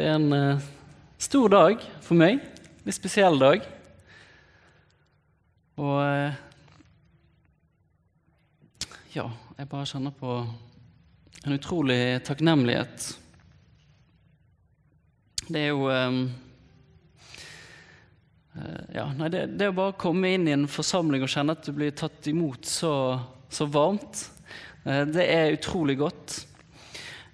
Det er en eh, stor dag for meg. En Litt spesiell dag. Og eh, ja, jeg bare kjenner på en utrolig takknemlighet. Det er jo eh, Ja, nei, det, det å bare komme inn i en forsamling og kjenne at du blir tatt imot så, så varmt, det er utrolig godt.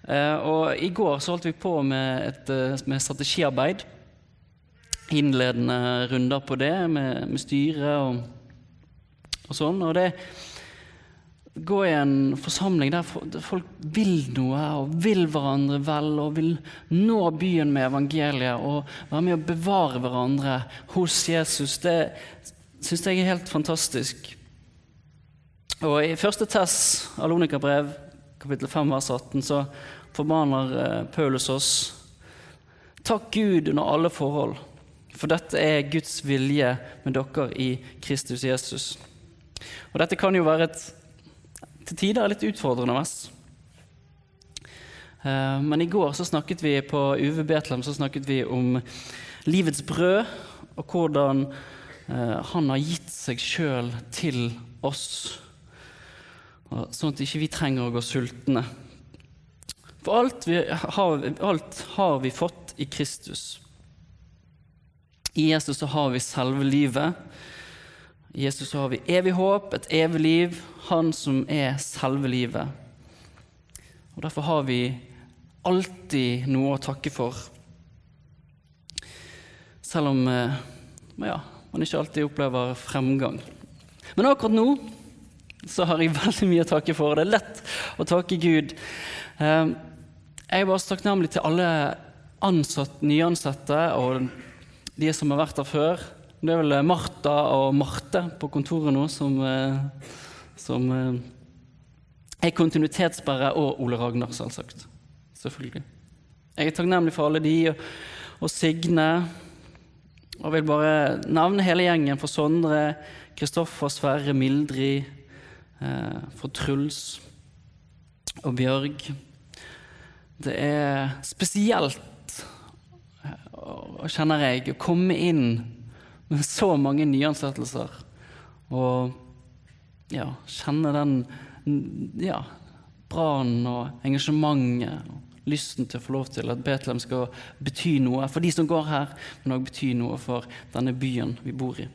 Eh, og I går så holdt vi på med, et, eh, med strategiarbeid. Innledende runder på det med, med styret og, og sånn. Og det gå i en forsamling der folk vil noe og vil hverandre vel og vil nå byen med evangeliet og være med å bevare hverandre hos Jesus, det syns jeg er helt fantastisk. Og I første Tess, Alonika-brev, kapittel 5, vers 18, så formaner eh, Paulus oss Takk Gud under alle forhold, for dette er Guds vilje med dere i Kristus Jesus. Og Dette kan jo være et til tider litt utfordrende vers. Eh, Men i går så snakket vi på UV Betlehem så snakket vi om livets brød, og hvordan eh, han har gitt seg sjøl til oss, sånn at ikke vi trenger å gå sultne. For alt, vi har, alt har vi fått i Kristus. I Jesus så har vi selve livet. I Jesus så har vi evig håp, et evig liv, Han som er selve livet. Og Derfor har vi alltid noe å takke for. Selv om eh, ja, man ikke alltid opplever fremgang. Men akkurat nå så har jeg veldig mye å takke for. Det er lett å takke Gud. Eh, Jeg er bare så takknemlig til alle ansatt, nyansatte og de som har vært der før. Det er vel Martha og Marte på kontoret nå som, eh, som eh, er kontinuitetsbærere, og Ole Ragnar, selvsagt. Selvfølgelig. Jeg er takknemlig for alle de, og, Signe. Og vil bare nevne hele gjengen for Sondre, Kristoffer, Sverre, Mildrid, eh, for Truls og Bjørg. Det er spesielt, eh, kjenner jeg, å komme inn med så mange nyansettelser og ja, kjenne den ja, brannen og engasjementet og lysten til å få lov til at Betlehem skal bety noe for de som går her, men òg bety noe for denne byen vi bor i.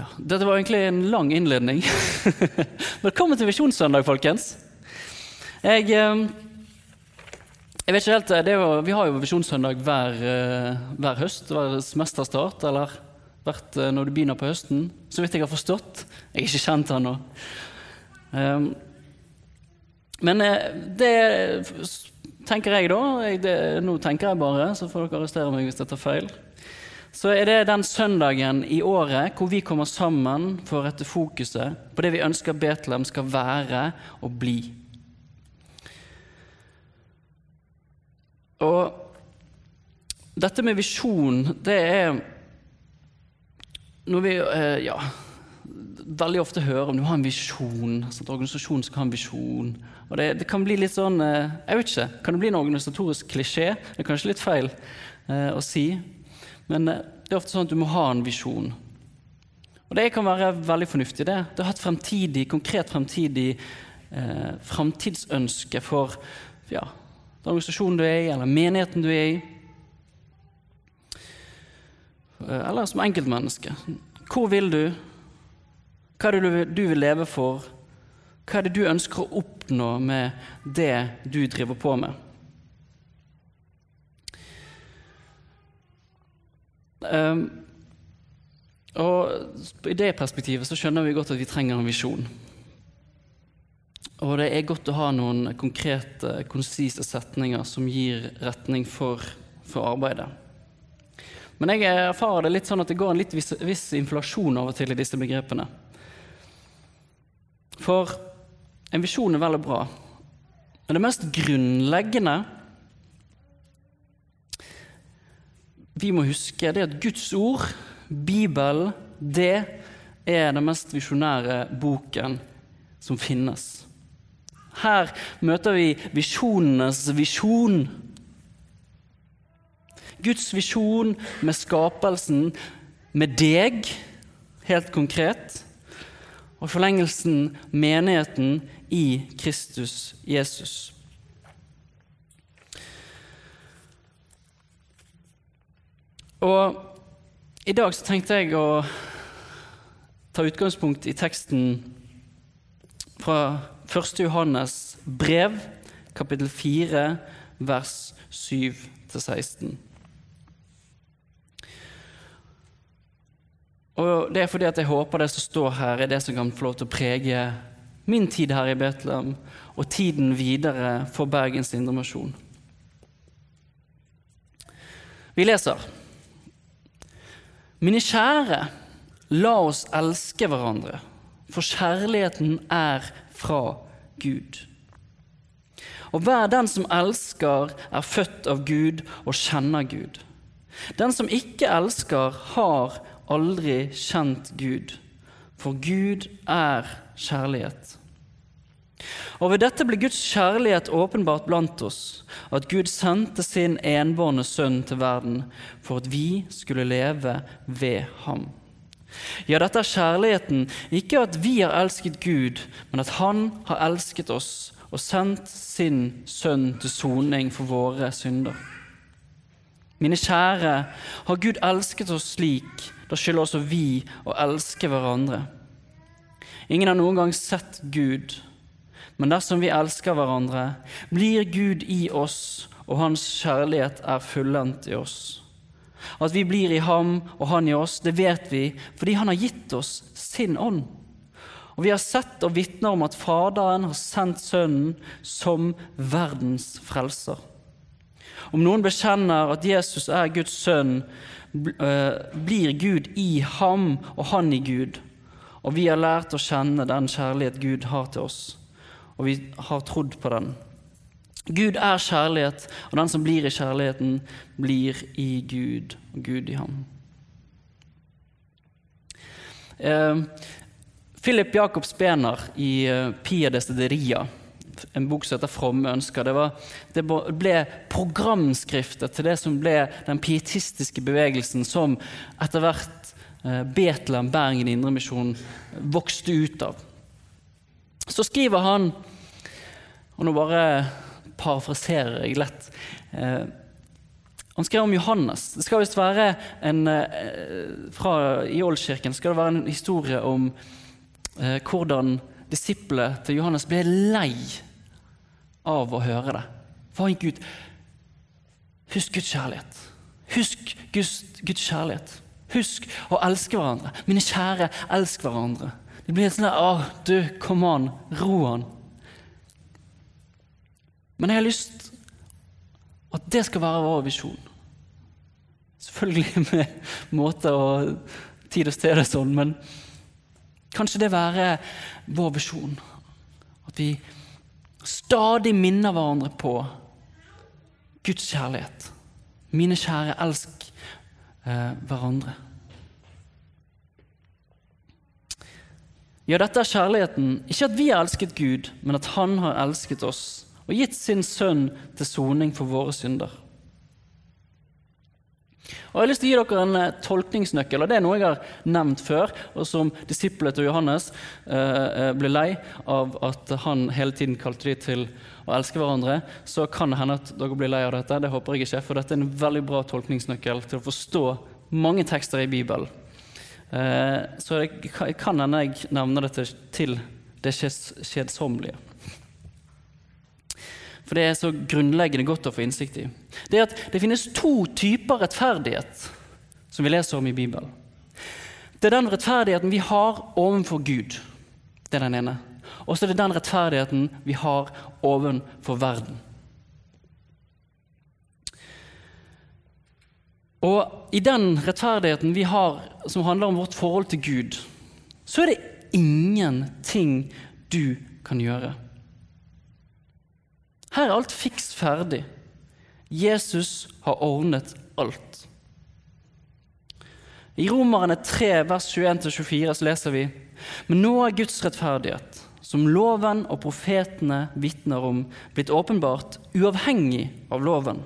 Ja, dette var egentlig en lang innledning. Velkommen til Visjonssøndag, folkens. Jeg, eh, jeg vet ikke helt, er jo, Vi har jo Visjonssøndag hver, eh, hver høst, hver semesterstart, eller hvert eh, når du begynner på høsten, så vidt jeg har forstått. Jeg er ikke kjent ennå. Um, men eh, det tenker jeg, da. Jeg, det, nå tenker jeg bare, så får dere arrestere meg hvis jeg tar feil. Så er det den søndagen i året hvor vi kommer sammen for å rette fokuset på det vi ønsker Betlehem skal være og bli. Og dette med visjon, det er noe vi eh, ja, veldig ofte hører om du har en visjon. Sånn, at organisasjon skal ha en visjon. Og det, det kan bli litt sånn eh, Jeg vet ikke, Kan det bli en organisatorisk klisjé? Det er kanskje litt feil eh, å si. Men eh, det er ofte sånn at du må ha en visjon. Og det kan være veldig fornuftig. det. Det å ha et fremtidig, konkret fremtidig eh, fremtidsønske for ja, den organisasjonen du er i, eller menigheten du er i. Eh, Eller som enkeltmenneske. Hvor vil du? Hva er det du- du vil leve for? Hva er det du ønsker å oppnå med det du driver på med? Um, og I det perspektivet så skjønner vi godt at vi trenger en visjon. Og det er godt å ha noen konkrete, konsise setninger som gir retning for, for arbeidet. Men jeg erfarer det litt sånn at det går en litt viss, viss inflasjon av og til i disse begrepene. For en visjon er vel og bra, men det mest grunnleggende vi må huske, det er at Guds ord, Bibelen, det er den mest visjonære boken som finnes. Her møter vi visjonenes visjon. Guds visjon med skapelsen, med deg, helt konkret, og forlengelsen menigheten i Kristus Jesus. Og i dag så tenkte jeg å ta utgangspunkt i teksten fra 1. Johannes brev, kapittel 4, vers 7-16. Og Det er fordi at jeg håper det som står her, er det som kan få lov til å prege min tid her i Betlehem og tiden videre for Bergens Indremisjon. Vi leser Mine kjære, la oss elske hverandre, for kjærligheten er fra Gud. Og hver den som elsker, er født av Gud og kjenner Gud. Den som ikke elsker, har aldri kjent Gud, for Gud er kjærlighet. Og ved dette ble Guds kjærlighet åpenbart blant oss, at Gud sendte sin enbårne sønn til verden for at vi skulle leve ved ham. Ja, dette er kjærligheten, ikke at vi har elsket Gud, men at Han har elsket oss og sendt sin sønn til soning for våre synder. Mine kjære, har Gud elsket oss slik, da skylder også vi å elske hverandre. Ingen har noen gang sett Gud, men dersom vi elsker hverandre, blir Gud i oss, og Hans kjærlighet er fullendt i oss. At vi blir i ham og han i oss, det vet vi fordi han har gitt oss sin ånd. Og vi har sett og vitner om at Faderen har sendt Sønnen som verdens frelser. Om noen bekjenner at Jesus er Guds sønn, eh, blir Gud i ham og han i Gud. Og vi har lært å kjenne den kjærlighet Gud har til oss, og vi har trodd på den. Gud er kjærlighet, og den som blir i kjærligheten, blir i Gud, og Gud i ham. Eh, Philip Jakob Spener i eh, Pia Destederia, en bok som heter 'Fromme ønsker', det, var, det ble programskriftet til det som ble den pietistiske bevegelsen som etter hvert eh, Betlehem Bergen Indremisjon vokste ut av. Så skriver han, og nå bare parafraserer jeg lett. Eh, han skrev om Johannes. Det skal visst være en, eh, fra, I Ålkirken skal det være en historie om eh, hvordan disiplet til Johannes ble lei av å høre det. For han gikk ut? Husk Guds kjærlighet. Husk Guds, Guds kjærlighet. Husk å elske hverandre. Mine kjære, elsk hverandre. Det blir sånn Å, du, kom an, ro an. Men jeg har lyst at det skal være vår visjon. Selvfølgelig med måte og tid og sted og sånn, men kanskje det være vår visjon. At vi stadig minner hverandre på Guds kjærlighet. Mine kjære, elsk eh, hverandre. Ja, dette er kjærligheten. Ikke at vi har elsket Gud, men at Han har elsket oss og gitt sin sønn til soning for våre synder. Og Jeg har lyst til å gi dere en eh, tolkningsnøkkel. og Det er noe jeg har nevnt før, og som disiplet til Johannes eh, eh, ble lei av at han hele tiden kalte de til å elske hverandre. Så kan det hende at dere blir lei av dette. Det håper jeg ikke, for dette er en veldig bra tolkningsnøkkel til å forstå mange tekster i Bibelen. Eh, så det kan hende jeg nevner dette til, det kjedsommelige. For det er så grunnleggende godt å få innsikt i. Det er at det finnes to typer rettferdighet som vi leser om i Bibelen. Det er den rettferdigheten vi har overfor Gud. Det er den ene. og så er det den rettferdigheten vi har ovenfor verden. Og i den rettferdigheten vi har som handler om vårt forhold til Gud, så er det ingenting du kan gjøre. Her er alt fiks ferdig. Jesus har ordnet alt. I Romerne 3, vers 21-24 så leser vi Men nå er Guds rettferdighet, som loven og profetene vitner om, blitt åpenbart uavhengig av loven.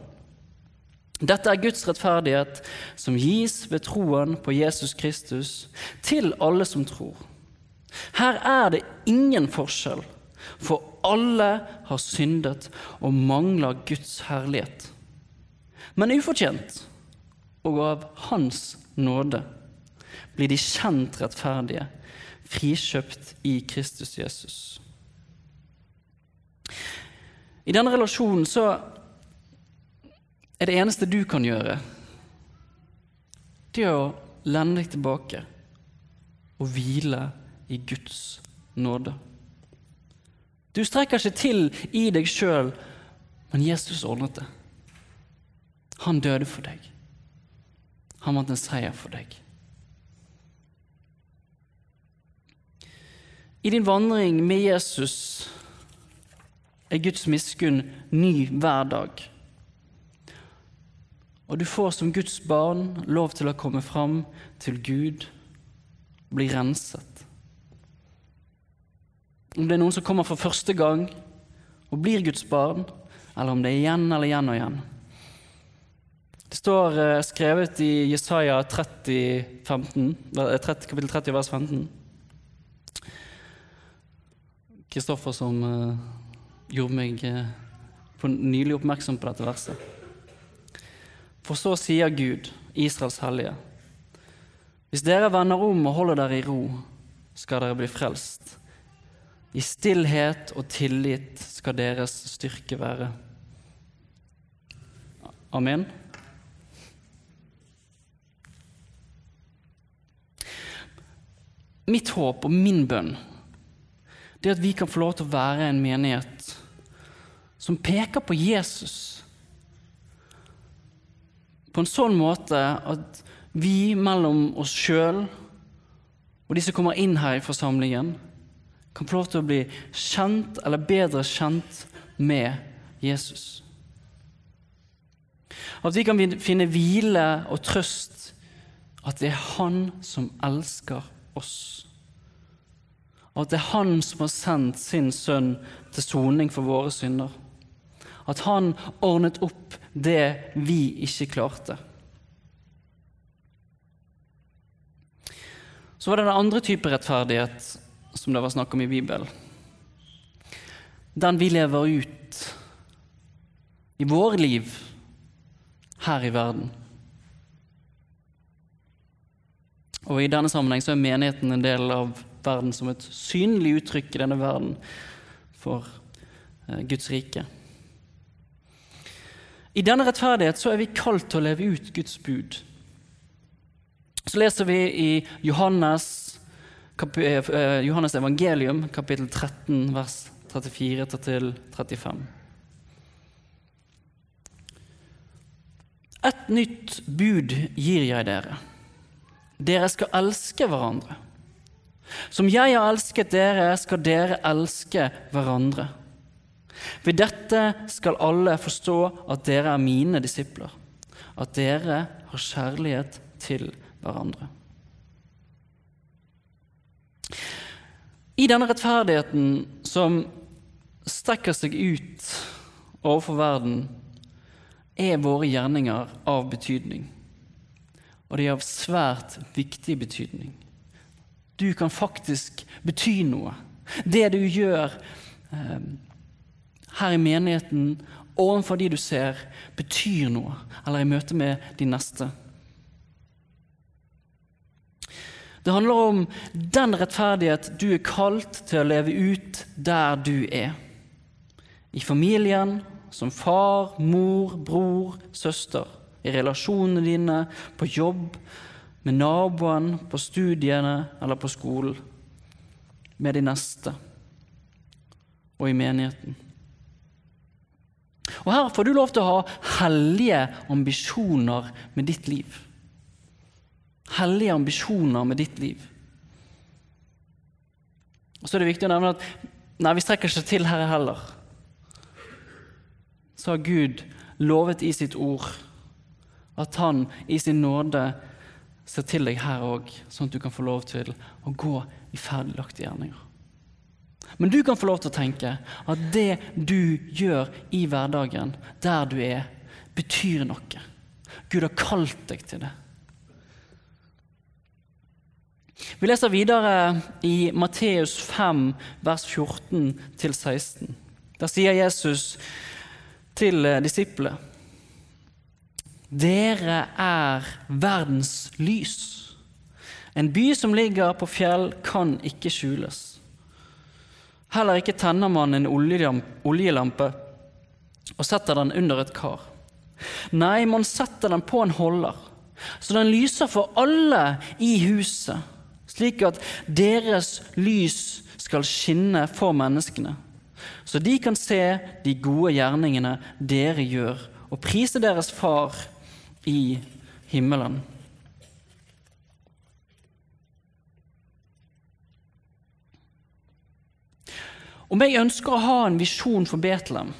Dette er Guds rettferdighet som gis ved troen på Jesus Kristus til alle som tror. Her er det ingen forskjell, for alle har syndet og mangler Guds herlighet. Men ufortjent og av Hans nåde blir de kjent rettferdige, frikjøpt i Kristus Jesus. I denne relasjonen så er det eneste du kan gjøre, det er å lende deg tilbake og hvile i Guds nåde. Du strekker ikke til i deg sjøl, men Jesus ordnet det. Han døde for deg. Han vant en seier for deg. I din vandring med Jesus er Guds miskunn ny hver dag. Og du får som Guds barn lov til å komme fram til Gud, bli renset. Om det er noen som kommer for første gang og blir Guds barn, eller om det er igjen eller igjen og igjen. Det står uh, skrevet i Jesaja 30, 15, 30, kapittel 30, vers 15. Kristoffer som uh, gjorde meg uh, nylig oppmerksom på dette verset. For så sier Gud, Israels hellige, hvis dere vender om og holder dere i ro, skal dere bli frelst. I stillhet og tillit skal deres styrke være. Amen. Mitt håp og min bønn det er at vi kan få lov til å være en menighet som peker på Jesus på en sånn måte at vi mellom oss sjøl og de som kommer inn her i forsamlingen, kan få lov til å bli kjent eller bedre kjent med Jesus. At vi kan finne hvile og trøst at det er Han som elsker oss. Og at det er Han som har sendt sin sønn til soning for våre synder. At han ordnet opp det vi ikke klarte. Så var det den andre type rettferdighet som det var snakk om i Bibelen. Den vi lever ut i vår liv her i verden. Og I denne sammenheng så er menigheten en del av verden som et synlig uttrykk i denne verden for eh, Guds rike. I denne rettferdighet så er vi kalt til å leve ut Guds bud. Så leser vi i Johannes, Johannes evangelium, kapittel 13, vers 34-35. Et nytt bud gir jeg dere. Dere skal elske hverandre. Som jeg har elsket dere, skal dere elske hverandre. Ved dette skal alle forstå at dere er mine disipler, at dere har kjærlighet til hverandre. I denne rettferdigheten som strekker seg ut overfor verden, er våre gjerninger av betydning. Og de er av svært viktig betydning. Du kan faktisk bety noe. Det du gjør, eh, her i menigheten, overfor de du ser, betyr noe, eller i møte med de neste. Det handler om den rettferdighet du er kalt til å leve ut der du er. I familien, som far, mor, bror, søster. I relasjonene dine, på jobb, med naboen, på studiene eller på skolen. Med de neste. og i menigheten. Og Her får du lov til å ha hellige ambisjoner med ditt liv. Hellige ambisjoner med ditt liv. Og Så er det viktig å nevne at nei, vi strekker ikke til her heller. Så har Gud lovet i sitt ord at han i sin nåde ser til deg her òg, sånn at du kan få lov til å gå i ferdiglagte gjerninger. Men du kan få lov til å tenke at det du gjør i hverdagen, der du er, betyr noe. Gud har kalt deg til det. Vi leser videre i Matteus 5, vers 14-16. Der sier Jesus til disiplene Dere er verdens lys. En by som ligger på fjell, kan ikke skjules. Heller ikke tenner man en oljelampe og setter den under et kar. Nei, man setter den på en holder, så den lyser for alle i huset, slik at deres lys skal skinne for menneskene, så de kan se de gode gjerningene dere gjør, og prise deres Far i himmelen. Om jeg ønsker å ha en visjon for Betlehem,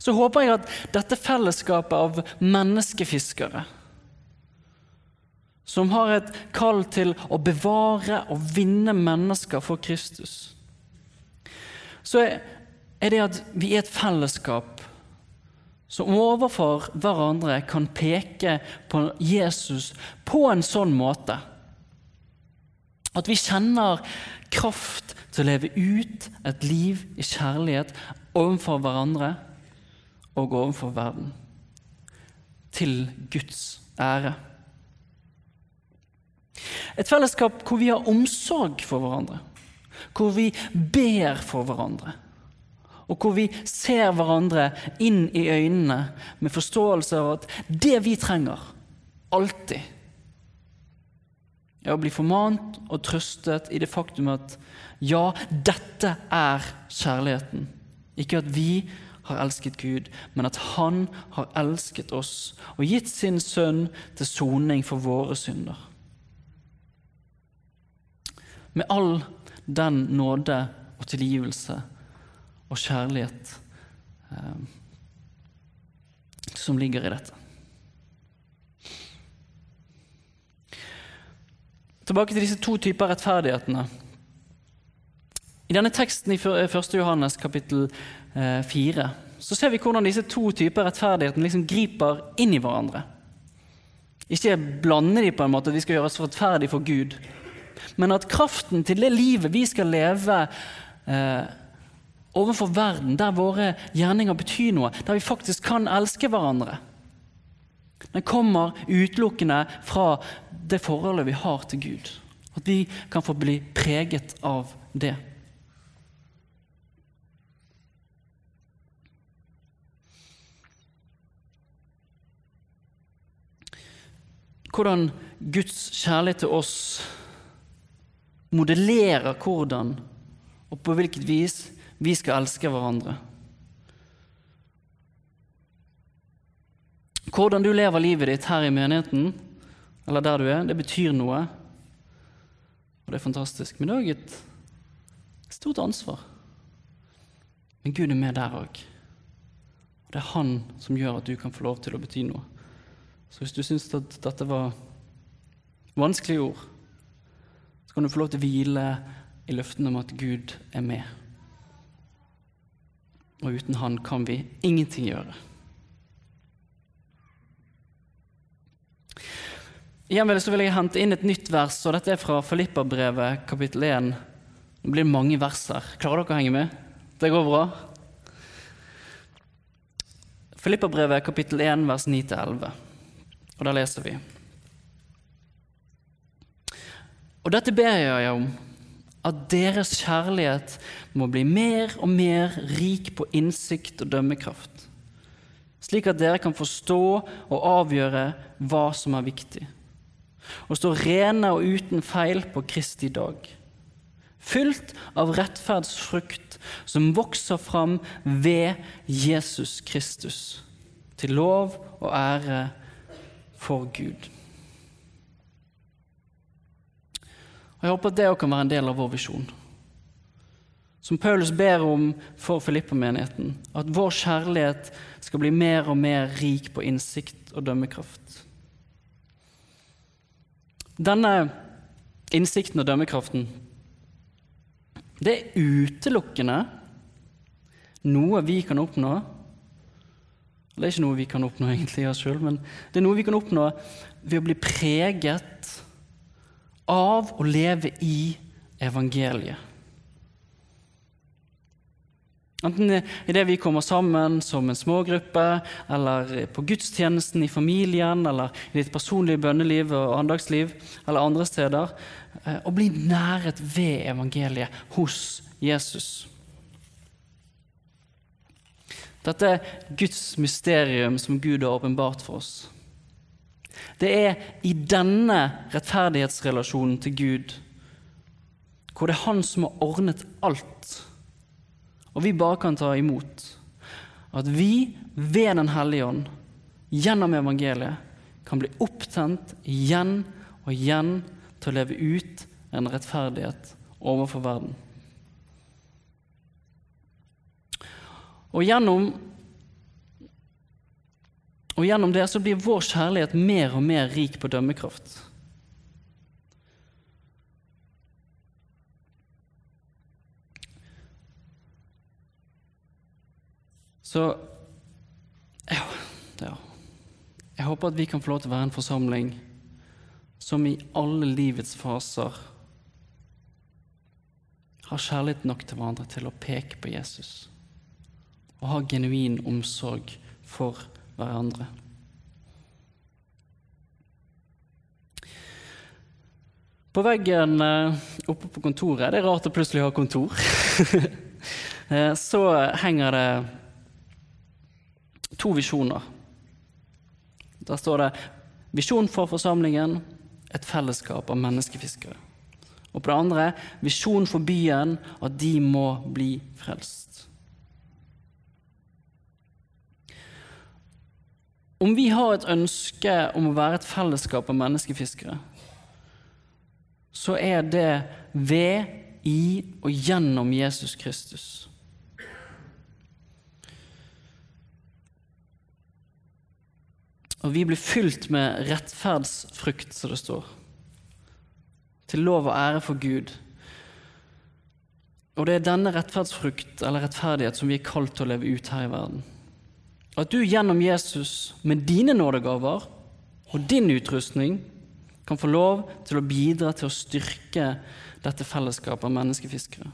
så håper jeg at dette fellesskapet av menneskefiskere, som har et kall til å bevare og vinne mennesker for Kristus, så er det at vi er et fellesskap som overfor hverandre kan peke på Jesus på en sånn måte at vi kjenner kraft til å leve ut et liv i kjærlighet overfor hverandre og overfor verden. Til Guds ære. Et fellesskap hvor vi har omsorg for hverandre, hvor vi ber for hverandre, og hvor vi ser hverandre inn i øynene med forståelse av at det vi trenger, alltid er å bli formant og trøstet i det faktum at ja, dette er kjærligheten. Ikke at vi har elsket Gud, men at Han har elsket oss og gitt sin sønn til soning for våre synder. Med all den nåde og tilgivelse og kjærlighet eh, som ligger i dette. Tilbake til disse to typer rettferdighetene. I denne teksten i 1. Johannes kapittel 4 eh, så ser vi hvordan disse to typer rettferdigheten liksom griper inn i hverandre. Ikke blande de på en måte vi skal gjøre oss rettferdige for Gud, men at kraften til det livet vi skal leve eh, overfor verden, der våre gjerninger betyr noe, der vi faktisk kan elske hverandre, den kommer utelukkende fra det forholdet vi har til Gud. At vi kan få bli preget av det. Hvordan Guds kjærlighet til oss modellerer hvordan og på hvilket vis vi skal elske hverandre. Hvordan du lever livet ditt her i menigheten, eller der du er, det betyr noe. Og det er fantastisk. Men det er òg et stort ansvar. Men Gud er med der òg. Og det er Han som gjør at du kan få lov til å bety noe. Så hvis du syns at dette var vanskelige ord, så kan du få lov til å hvile i løftene om at Gud er med. Og uten Han kan vi ingenting gjøre. Igjen vil, jeg hente inn et nytt vers, og dette er fra Filippabrevet kapittel 1. Det blir mange vers her. Klarer dere å henge med? Det går bra? Filippabrevet kapittel 1 vers 9-11. Og der leser vi. Og dette ber jeg om, at deres kjærlighet må bli mer og mer rik på innsikt og dømmekraft, slik at dere kan forstå og avgjøre hva som er viktig og stå rene og uten feil på Kristi dag. Fylt av rettferdsfrukt som vokser fram ved Jesus Kristus, til lov og ære for Gud. Og Jeg håper at det òg kan være en del av vår visjon. Som Paulus ber om for Filippa-menigheten, at vår kjærlighet skal bli mer og mer rik på innsikt og dømmekraft. Denne innsikten og dømmekraften, det er utelukkende noe vi kan oppnå. Det er ikke noe vi kan oppnå egentlig i oss sjøl, men det er noe vi kan oppnå ved å bli preget av å leve i evangeliet. Enten idet vi kommer sammen som en smågruppe, eller på gudstjenesten i familien, eller i ditt personlige bønneliv og andagsliv, eller andre steder. Å eh, bli næret ved evangeliet hos Jesus. Dette er Guds mysterium som Gud har åpenbart for oss. Det er i denne rettferdighetsrelasjonen til Gud, hvor det er Han som har ordnet alt, og vi bare kan ta imot, at vi ved Den hellige ånd, gjennom evangeliet, kan bli opptent igjen og igjen til å leve ut en rettferdighet overfor verden. Og gjennom og gjennom det så blir vår kjærlighet mer og mer rik på dømmekraft. Så ja, ja. Jeg håper at vi kan få lov til å være en forsamling som i alle livets faser har kjærlighet nok til hverandre til å peke på Jesus og ha genuin omsorg for hverandre hverandre. På veggen eh, oppe på kontoret Det er rart å plutselig ha kontor. Eh, så henger det to visjoner. Der står det 'Visjon for forsamlingen et fellesskap av menneskefiskere'. Og på det andre 'Visjon for byen at de må bli frelst'. Om vi har et ønske om å være et fellesskap av menneskefiskere, så er det ved, i og gjennom Jesus Kristus. Og vi blir fylt med rettferdsfrukt, som det står. Til lov og ære for Gud. Og det er denne rettferdsfrukt eller rettferdighet som vi er kalt til å leve ut her i verden. At du gjennom Jesus, med dine nådegaver og din utrustning, kan få lov til å bidra til å styrke dette fellesskapet av menneskefiskere.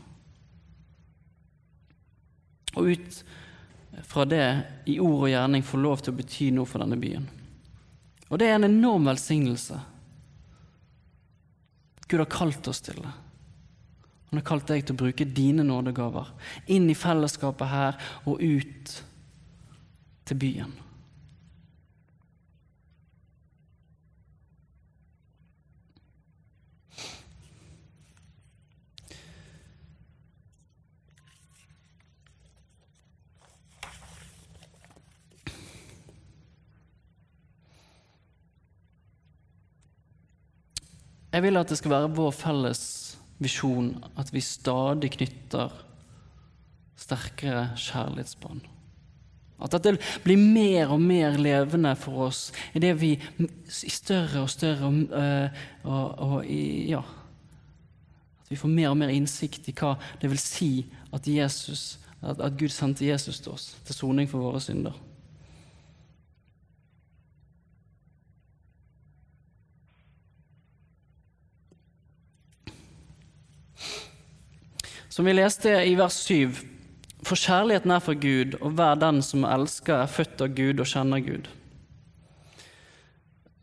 Og ut fra det, i ord og gjerning, få lov til å bety noe for denne byen. Og det er en enorm velsignelse Gud har kalt oss til det. Han har kalt deg til å bruke dine nådegaver inn i fellesskapet her og ut til byen. Jeg vil at det skal være vår felles visjon at vi stadig knytter sterkere kjærlighetsbånd. At dette blir mer og mer levende for oss idet vi i større og større og, og, og ja, At vi får mer og mer innsikt i hva det vil si at, Jesus, at, at Gud sendte Jesus til oss til soning for våre synder. Som vi leste i vers 7 for kjærligheten er fra Gud, og hver den som elsker, er født av Gud og kjenner Gud.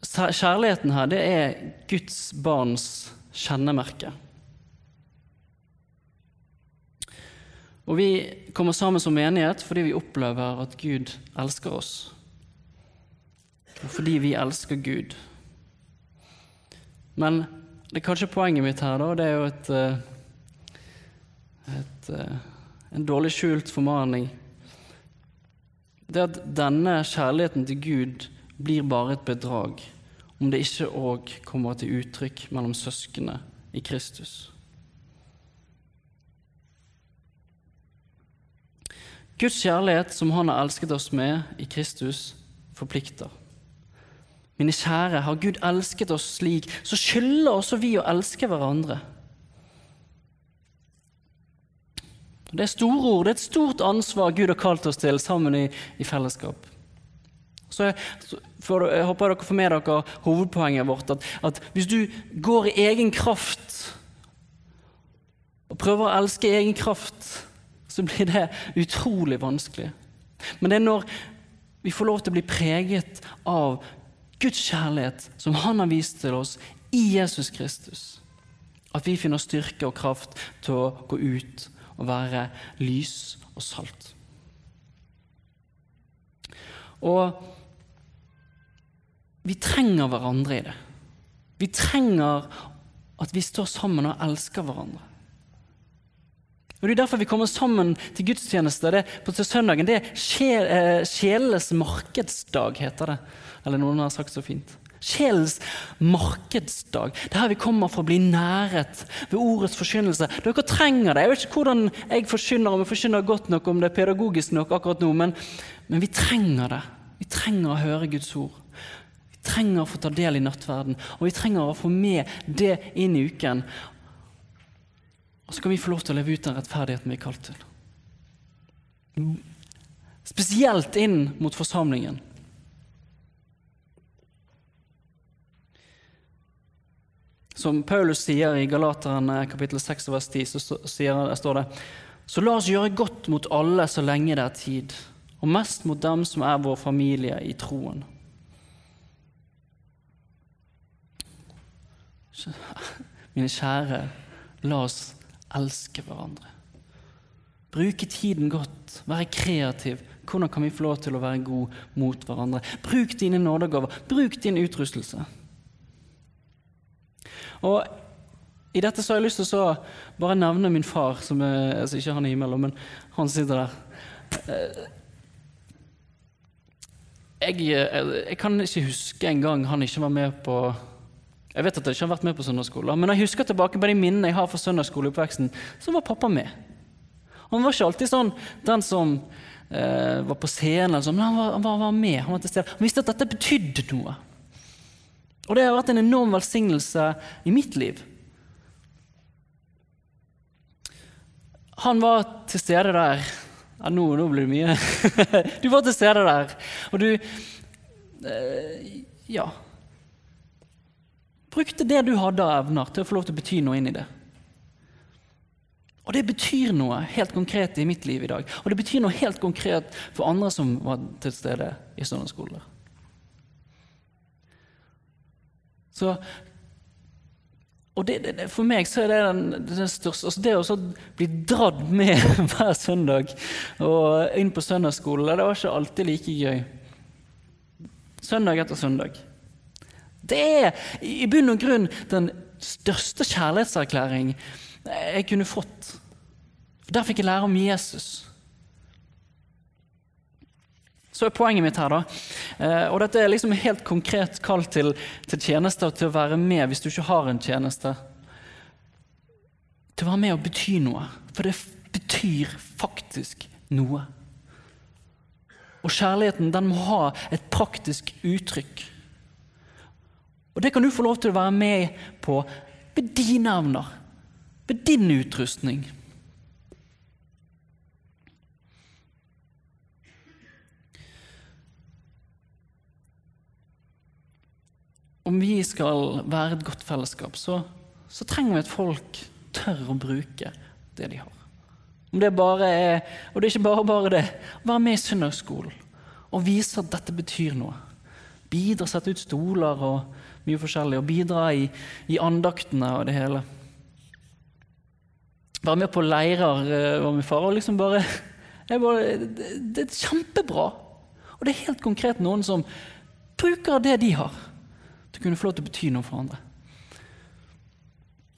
Kjærligheten her, det er Guds barns kjennemerke. Og vi kommer sammen som menighet fordi vi opplever at Gud elsker oss. Og fordi vi elsker Gud. Men det er kanskje poenget mitt her, da, det er jo et, uh, et, eh, en dårlig skjult formaning. Det at denne kjærligheten til Gud blir bare et bedrag om det ikke òg kommer til uttrykk mellom søsknene i Kristus. Guds kjærlighet, som Han har elsket oss med i Kristus, forplikter. Mine kjære, har Gud elsket oss slik, så skylder også vi å elske hverandre. Det er store ord, det er et stort ansvar Gud har kalt oss til sammen i, i fellesskap. Så jeg, for, jeg, håper dere får med dere hovedpoenget vårt. At, at, hvis du går i egen kraft og prøver å elske i egen kraft, så blir det utrolig vanskelig. Men det er når vi får lov til å bli preget av Guds kjærlighet, som Han har vist til oss i Jesus Kristus, at vi finner styrke og kraft til å gå ut og være lys og salt. Og vi trenger hverandre i det. Vi trenger at vi står sammen og elsker hverandre. Og Det er derfor vi kommer sammen til gudstjeneste det, på til søndagen. Det er eh, sjelenes markedsdag, heter det. Eller noen har sagt så fint. Sjelens markedsdag. Det er her vi kommer for å bli næret ved ordets forkynnelse. Dere trenger det. Jeg vet ikke hvordan jeg forkynner, om jeg forkynner godt nok, om det er pedagogisk nok akkurat nå, men, men vi trenger det. Vi trenger å høre Guds ord Vi trenger å få ta del i nattverden, og vi trenger å få med det inn i uken. Og så kan vi få lov til å leve ut den rettferdigheten vi er kalt til. Spesielt inn mot forsamlingen. Som Paulus sier i Galateren kapittel 6 vers 10, så sier, står det Så la oss gjøre godt mot alle så lenge det er tid, og mest mot dem som er vår familie i troen. Mine kjære, la oss elske hverandre. Bruke tiden godt, være kreativ. Hvordan kan vi få lov til å være god mot hverandre? Bruk dine nådegaver, bruk din utrustelse. Og I dette så har jeg lyst til å bare nevne min far, som er, altså ikke han i himmelen, men han sitter der. Eh, jeg, eh, jeg kan ikke huske en gang han ikke var med på jeg vet at jeg ikke har vært med på søndagsskole, men jeg husker tilbake på de minnene jeg har fra søndagsskoleoppveksten, så var pappa med. Han var ikke alltid sånn den som eh, var på scenen, sånn, men han var, han, var, med. Han var til. Han visste at dette betydde noe. Og det har vært en enorm velsignelse i mitt liv. Han var til stede der. Ja, nå, nå blir det mye. du var til stede der, og du eh, Ja brukte det du hadde av evner, til å få lov til å bety noe inn i det. Og det betyr noe helt konkret i mitt liv i dag. Og det betyr noe helt konkret for andre som var til stede i søndagsskoler. Så og det, det, For meg så er det den, den største altså Det å bli dratt med hver søndag og inn på søndagsskolen, det var ikke alltid like gøy. Søndag etter søndag. Det er i bunn og grunn den største kjærlighetserklæring jeg kunne fått. Der fikk jeg lære om Jesus. Så er poenget mitt her, da. Eh, og dette er liksom helt konkret kall til, til tjenester, til å være med hvis du ikke har en tjeneste. Til å være med og bety noe. For det betyr faktisk noe. Og kjærligheten den må ha et praktisk uttrykk. Og det kan du få lov til å være med på ved dine evner, ved din utrustning. Om vi skal være et godt fellesskap, så, så trenger vi at folk tør å bruke det de har. Om det bare er, og det er ikke bare bare det. Være med i søndagsskolen og vise at dette betyr noe. Bidra, sette ut stoler og mye forskjellig. Og bidra i, i andaktene og det hele. Være med på leirer eh, var min far. og liksom bare, bare det, det, er kjempebra. Og det er helt konkret noen som bruker det de har, til å kunne få lov til å bety noe for andre.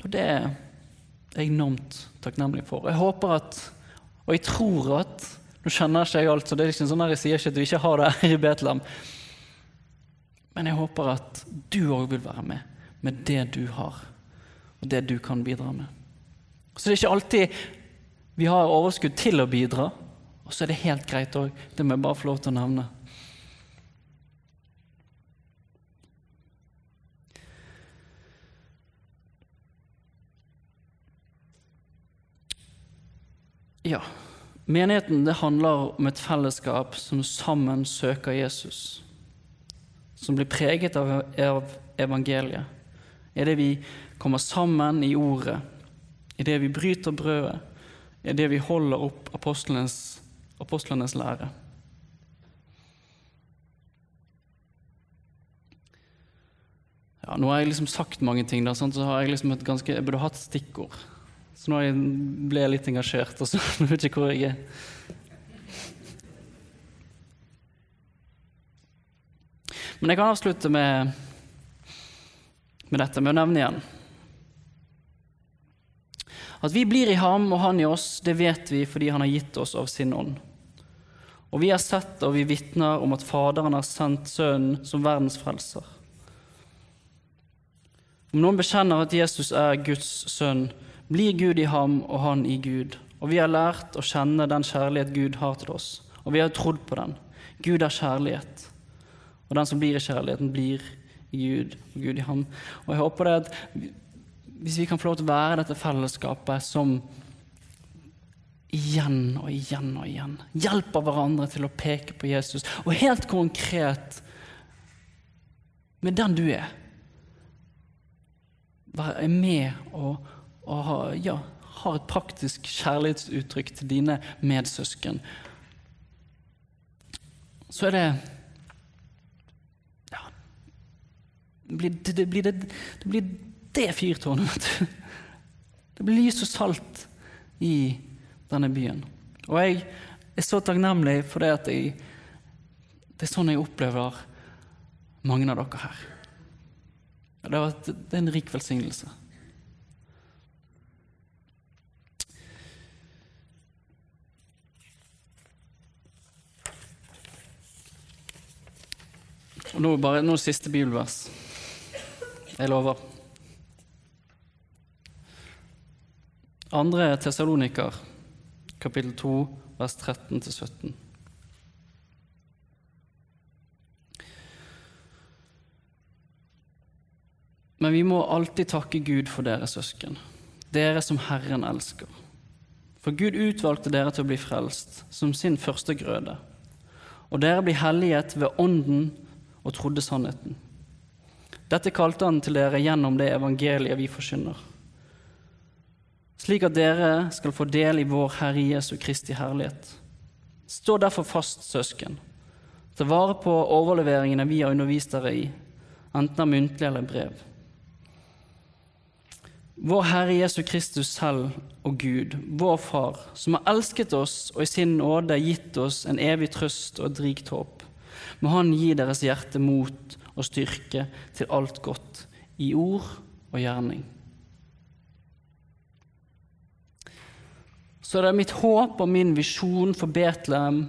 Og det, er jeg enormt takknemlig for. Jeg håper at, og jeg tror at Nå kjenner ikke jeg alt, så det er ikke sånn jeg sier ikke at du ikke har det her i Betlehem. Men jeg håper at du òg vil være med, med det du har, og det du kan bidra med. Så det er ikke alltid vi har overskudd til å bidra, og så er det helt greit òg. Det må jeg bare få lov til å nevne. Ja, menigheten det handler om et fellesskap som sammen søker Jesus. Som blir preget av, evangeliet. I det vi kommer sammen i ordet, i det vi bryter brødet, i det vi holder opp apostlenes, apostlenes lære. Ja, nå har jeg liksom sagt mange ting, da, så har jeg liksom ganske, jeg burde hatt stikkord. Så nå ble jeg litt engasjert, og så vet jeg ikke hvor jeg er. Men jeg kan avslutte med, med dette, med å nevne igjen. At vi blir i ham og han i oss, det vet vi fordi han har gitt oss av sin ånd. Og vi har sett og vi vitner om at Faderen har sendt Sønnen som verdens frelser. Om noen bekjenner at Jesus er Guds sønn, blir Gud i ham og han i Gud. Og vi har lært å kjenne den kjærlighet Gud har til oss, og vi har trodd på den. Gud er kjærlighet, og den som blir i kjærligheten, blir i Gud og Gud i ham. Og jeg håper det at hvis vi kan få lov til å være dette fellesskapet som igjen og igjen og igjen hjelper hverandre til å peke på Jesus, og helt konkret med den du er, være med og og har, ja, har et praktisk kjærlighetsuttrykk til dine medsøsken, så er det ja, det blir det, det, blir det, det, blir det fyrtårnet. Det blir lys og salt i denne byen. Og jeg er så takknemlig for det at jeg, det er sånn jeg opplever mange av dere her. Det er en rik velsignelse. Og nå bare nå siste bibelvers. Jeg lover. Andre Tessaloniker, kapittel 2, vers 13-17. Men vi må alltid takke Gud for dere søsken, dere som Herren elsker. For Gud utvalgte dere til å bli frelst som sin første grøde. Og dere blir helliget ved Ånden og trodde sannheten. Dette kalte han til dere gjennom det evangeliet vi forkynner. Slik at dere skal få del i vår Herre Jesu Kristi herlighet. Stå derfor fast, søsken. Ta vare på overleveringene vi har undervist dere i, enten av muntlig eller brev. Vår Herre Jesu Kristus selv og Gud, vår Far, som har elsket oss og i sin nåde gitt oss en evig trøst og et rikt håp må Han gi deres hjerte mot og styrke til alt godt, i ord og gjerning. Så det er mitt håp og min visjon for Betlehem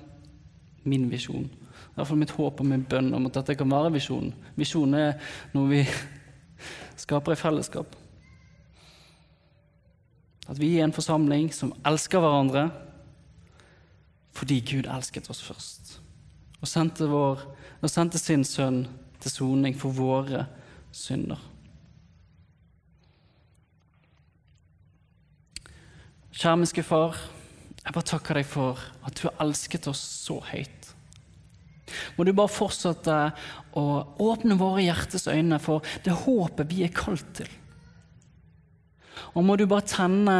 Min visjon. Det er fall mitt håp og min bønn om at dette kan være visjonen. Visjonen er noe vi skaper i fellesskap. At vi er en forsamling som elsker hverandre fordi Gud elsket oss først og sendte, vår, og sendte sin sønn til soning for våre synder. Kjermiske Far, jeg bare takker deg for at du har elsket oss så høyt. Må du bare fortsette å åpne våre hjertes øyne for det håpet vi er kalt til. Og må du bare tenne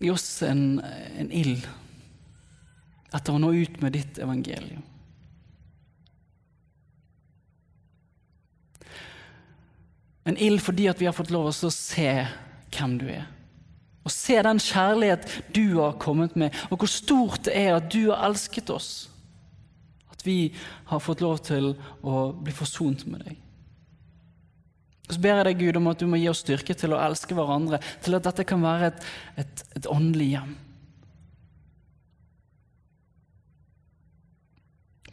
i oss en, en ild etter å nå ut med ditt evangelium. En ild fordi at vi har fått lov til å se hvem du er. Og se den kjærlighet du har kommet med, og hvor stort det er at du har elsket oss. At vi har fått lov til å bli forsont med deg. Så ber jeg deg, Gud, om at du må gi oss styrke til å elske hverandre, til at dette kan være et, et, et åndelig hjem.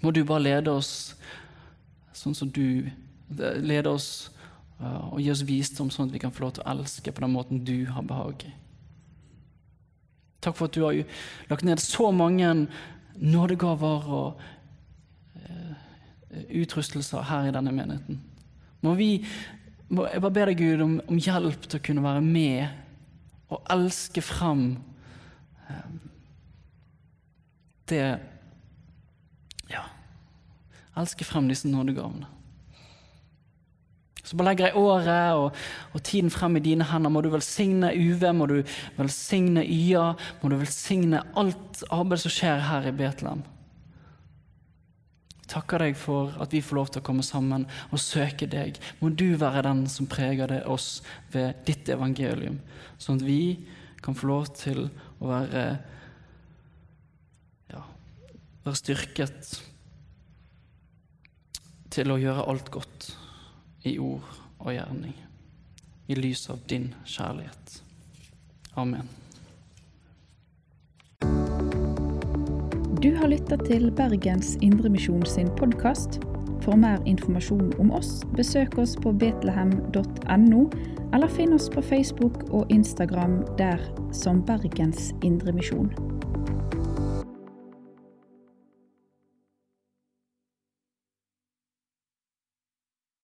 Må du bare lede oss sånn som du leder oss uh, og gi oss visdom, sånn at vi kan få lov til å elske på den måten du har behag i. Takk for at du har lagt ned så mange nådegaver og uh, utrustelser her i denne menigheten. Må vi, må, jeg bare ber deg, Gud, om, om, hjelp til å kunne være med og elske frem uh, det elske frem disse nådegavene. Så bare legger jeg året og, og, tiden frem i dine hender. Må du velsigne UV, må du velsigne YA, må du velsigne alt arbeid som skjer her i Betlehem. Takker deg for at vi får lov til å komme sammen og søke deg. Må du være den som preger det oss ved ditt evangelium, sånn at vi kan få lov til å være, ja, være styrket til å gjøre alt godt i ord og gjerning, i lys av din kjærlighet. Amen. Du har lytta til Bergens Indremisjon sin podkast. For mer informasjon om oss, besøk oss på betlehem.no, eller finn oss på Facebook og Instagram der som Bergens Indremisjon.